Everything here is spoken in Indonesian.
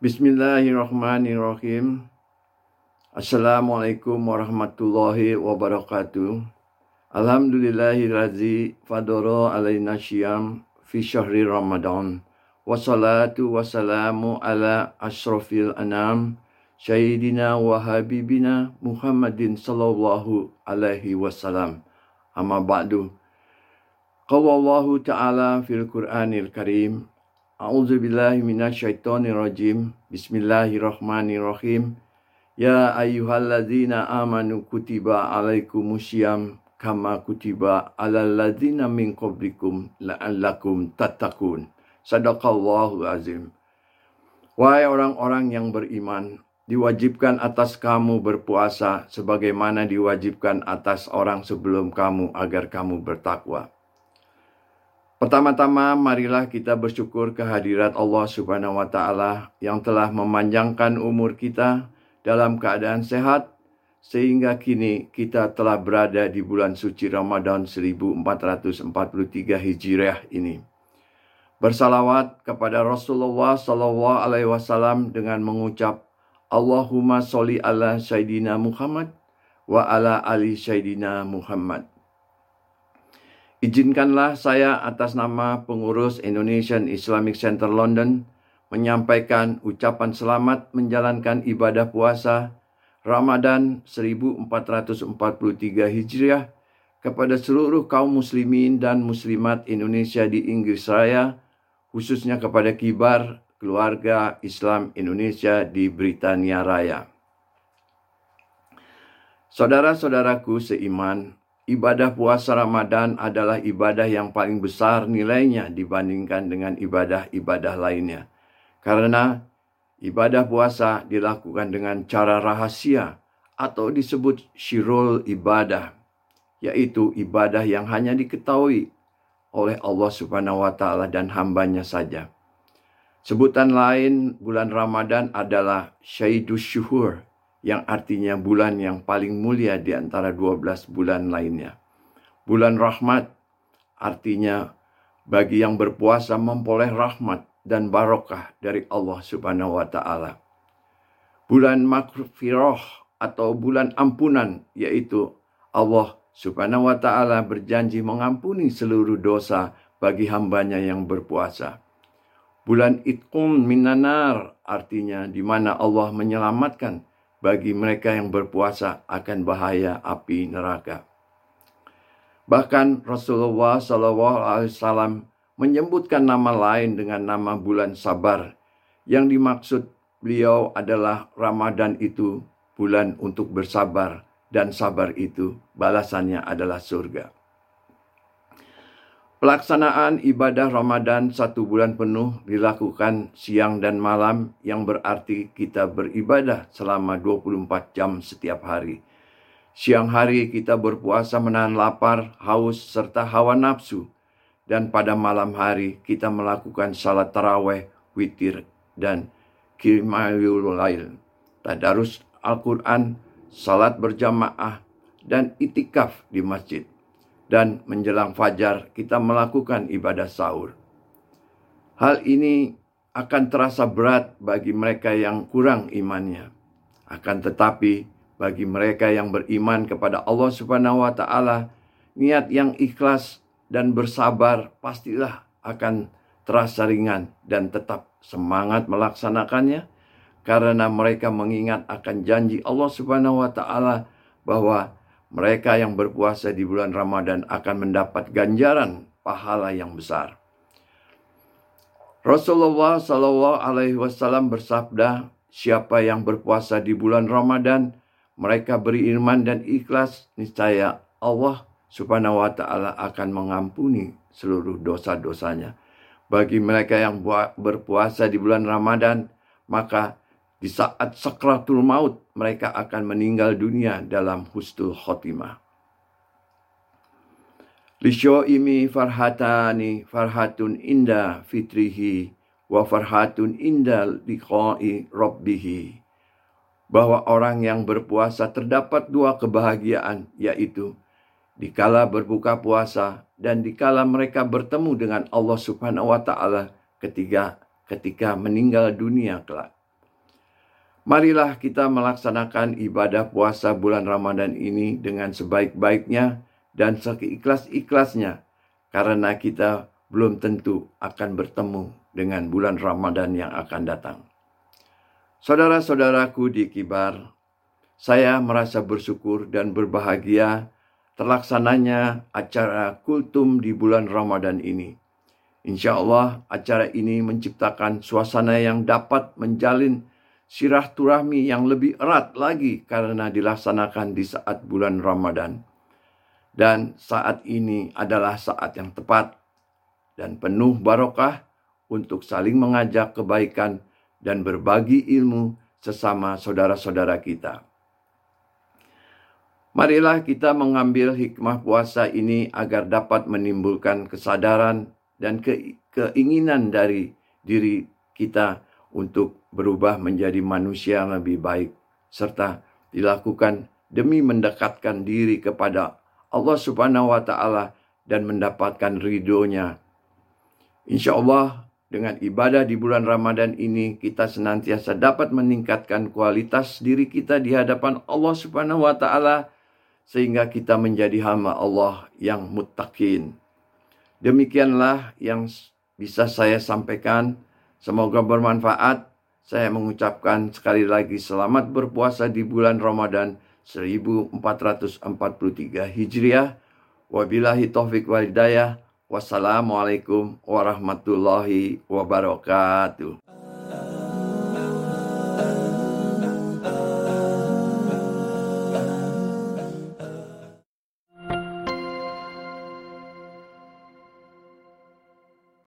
Bismillahirrahmanirrahim. Assalamualaikum warahmatullahi wabarakatuh. Alhamdulillahillazi fadoro alaina syam fi syahri Ramadan. Wassalatu wassalamu ala ashrafil anam Sayyidina wa habibina Muhammadin sallallahu alaihi wasallam. Amma ba'du. Qala Allah Ta'ala fil Qur'anil Karim A'udzu billahi minasyaitonir rajim. Bismillahirrahmanirrahim. Ya ayyuhalladzina amanu kutiba alaikumusiyam kama kutiba alal ladzina min qablikum la'allakum tattaqun. Sadaqallahu azim. Wahai orang-orang yang beriman, diwajibkan atas kamu berpuasa sebagaimana diwajibkan atas orang sebelum kamu agar kamu bertakwa. Pertama-tama marilah kita bersyukur kehadirat Allah Subhanahu wa taala yang telah memanjangkan umur kita dalam keadaan sehat sehingga kini kita telah berada di bulan suci Ramadan 1443 Hijriah ini. Bersalawat kepada Rasulullah sallallahu alaihi wasallam dengan mengucap Allahumma sholli ala sayyidina Muhammad wa ala ali sayyidina Muhammad. Izinkanlah saya atas nama pengurus Indonesian Islamic Center London menyampaikan ucapan selamat menjalankan ibadah puasa Ramadan 1443 Hijriah kepada seluruh kaum muslimin dan muslimat Indonesia di Inggris Raya, khususnya kepada kibar keluarga Islam Indonesia di Britania Raya. Saudara-saudaraku seiman, ibadah puasa Ramadan adalah ibadah yang paling besar nilainya dibandingkan dengan ibadah-ibadah lainnya. Karena ibadah puasa dilakukan dengan cara rahasia atau disebut syirul ibadah, yaitu ibadah yang hanya diketahui oleh Allah Subhanahu wa taala dan hambanya saja. Sebutan lain bulan Ramadan adalah Syaidus Syuhur, yang artinya bulan yang paling mulia di antara 12 bulan lainnya. Bulan rahmat artinya bagi yang berpuasa memperoleh rahmat dan barokah dari Allah Subhanahu wa taala. Bulan maghfirah atau bulan ampunan yaitu Allah Subhanahu wa taala berjanji mengampuni seluruh dosa bagi hambanya yang berpuasa. Bulan itqum minanar artinya di mana Allah menyelamatkan bagi mereka yang berpuasa akan bahaya api neraka. Bahkan Rasulullah SAW menyebutkan nama lain dengan nama bulan sabar. Yang dimaksud beliau adalah Ramadan itu bulan untuk bersabar dan sabar itu balasannya adalah surga. Pelaksanaan ibadah Ramadan satu bulan penuh dilakukan siang dan malam yang berarti kita beribadah selama 24 jam setiap hari. Siang hari kita berpuasa menahan lapar, haus, serta hawa nafsu. Dan pada malam hari kita melakukan salat taraweh, witir, dan kimayul lail. Tadarus Al-Quran, salat berjamaah, dan itikaf di masjid dan menjelang fajar kita melakukan ibadah sahur. Hal ini akan terasa berat bagi mereka yang kurang imannya. Akan tetapi bagi mereka yang beriman kepada Allah Subhanahu wa taala, niat yang ikhlas dan bersabar pastilah akan terasa ringan dan tetap semangat melaksanakannya karena mereka mengingat akan janji Allah Subhanahu wa taala bahwa mereka yang berpuasa di bulan Ramadan akan mendapat ganjaran pahala yang besar. Rasulullah Shallallahu Alaihi Wasallam bersabda, siapa yang berpuasa di bulan Ramadan, mereka beriman dan ikhlas, niscaya Allah Subhanahu wa Ta'ala akan mengampuni seluruh dosa-dosanya. Bagi mereka yang berpuasa di bulan Ramadan, maka di saat sakratul maut, mereka akan meninggal dunia dalam husnul khotimah. imi farhatani farhatun inda fitrihi wa farhatun inda liqa'i rabbihi. Bahwa orang yang berpuasa terdapat dua kebahagiaan, yaitu dikala berbuka puasa dan dikala mereka bertemu dengan Allah Subhanahu wa taala ketika ketika meninggal dunia kelak. Marilah kita melaksanakan ibadah puasa bulan Ramadan ini dengan sebaik-baiknya dan seikhlas-ikhlasnya, karena kita belum tentu akan bertemu dengan bulan Ramadan yang akan datang. Saudara-saudaraku di Kibar, saya merasa bersyukur dan berbahagia terlaksananya acara kultum di bulan Ramadan ini. Insya Allah acara ini menciptakan suasana yang dapat menjalin sirah turahmi yang lebih erat lagi karena dilaksanakan di saat bulan Ramadan. Dan saat ini adalah saat yang tepat dan penuh barokah untuk saling mengajak kebaikan dan berbagi ilmu sesama saudara-saudara kita. Marilah kita mengambil hikmah puasa ini agar dapat menimbulkan kesadaran dan keinginan dari diri kita untuk berubah menjadi manusia yang lebih baik serta dilakukan demi mendekatkan diri kepada Allah Subhanahu wa taala dan mendapatkan ridhonya. Insya Allah dengan ibadah di bulan Ramadan ini kita senantiasa dapat meningkatkan kualitas diri kita di hadapan Allah Subhanahu wa taala sehingga kita menjadi hamba Allah yang muttaqin. Demikianlah yang bisa saya sampaikan. Semoga bermanfaat. Saya mengucapkan sekali lagi selamat berpuasa di bulan Ramadan 1443 Hijriah. Wabillahi taufik walidayah. Wassalamualaikum warahmatullahi wabarakatuh.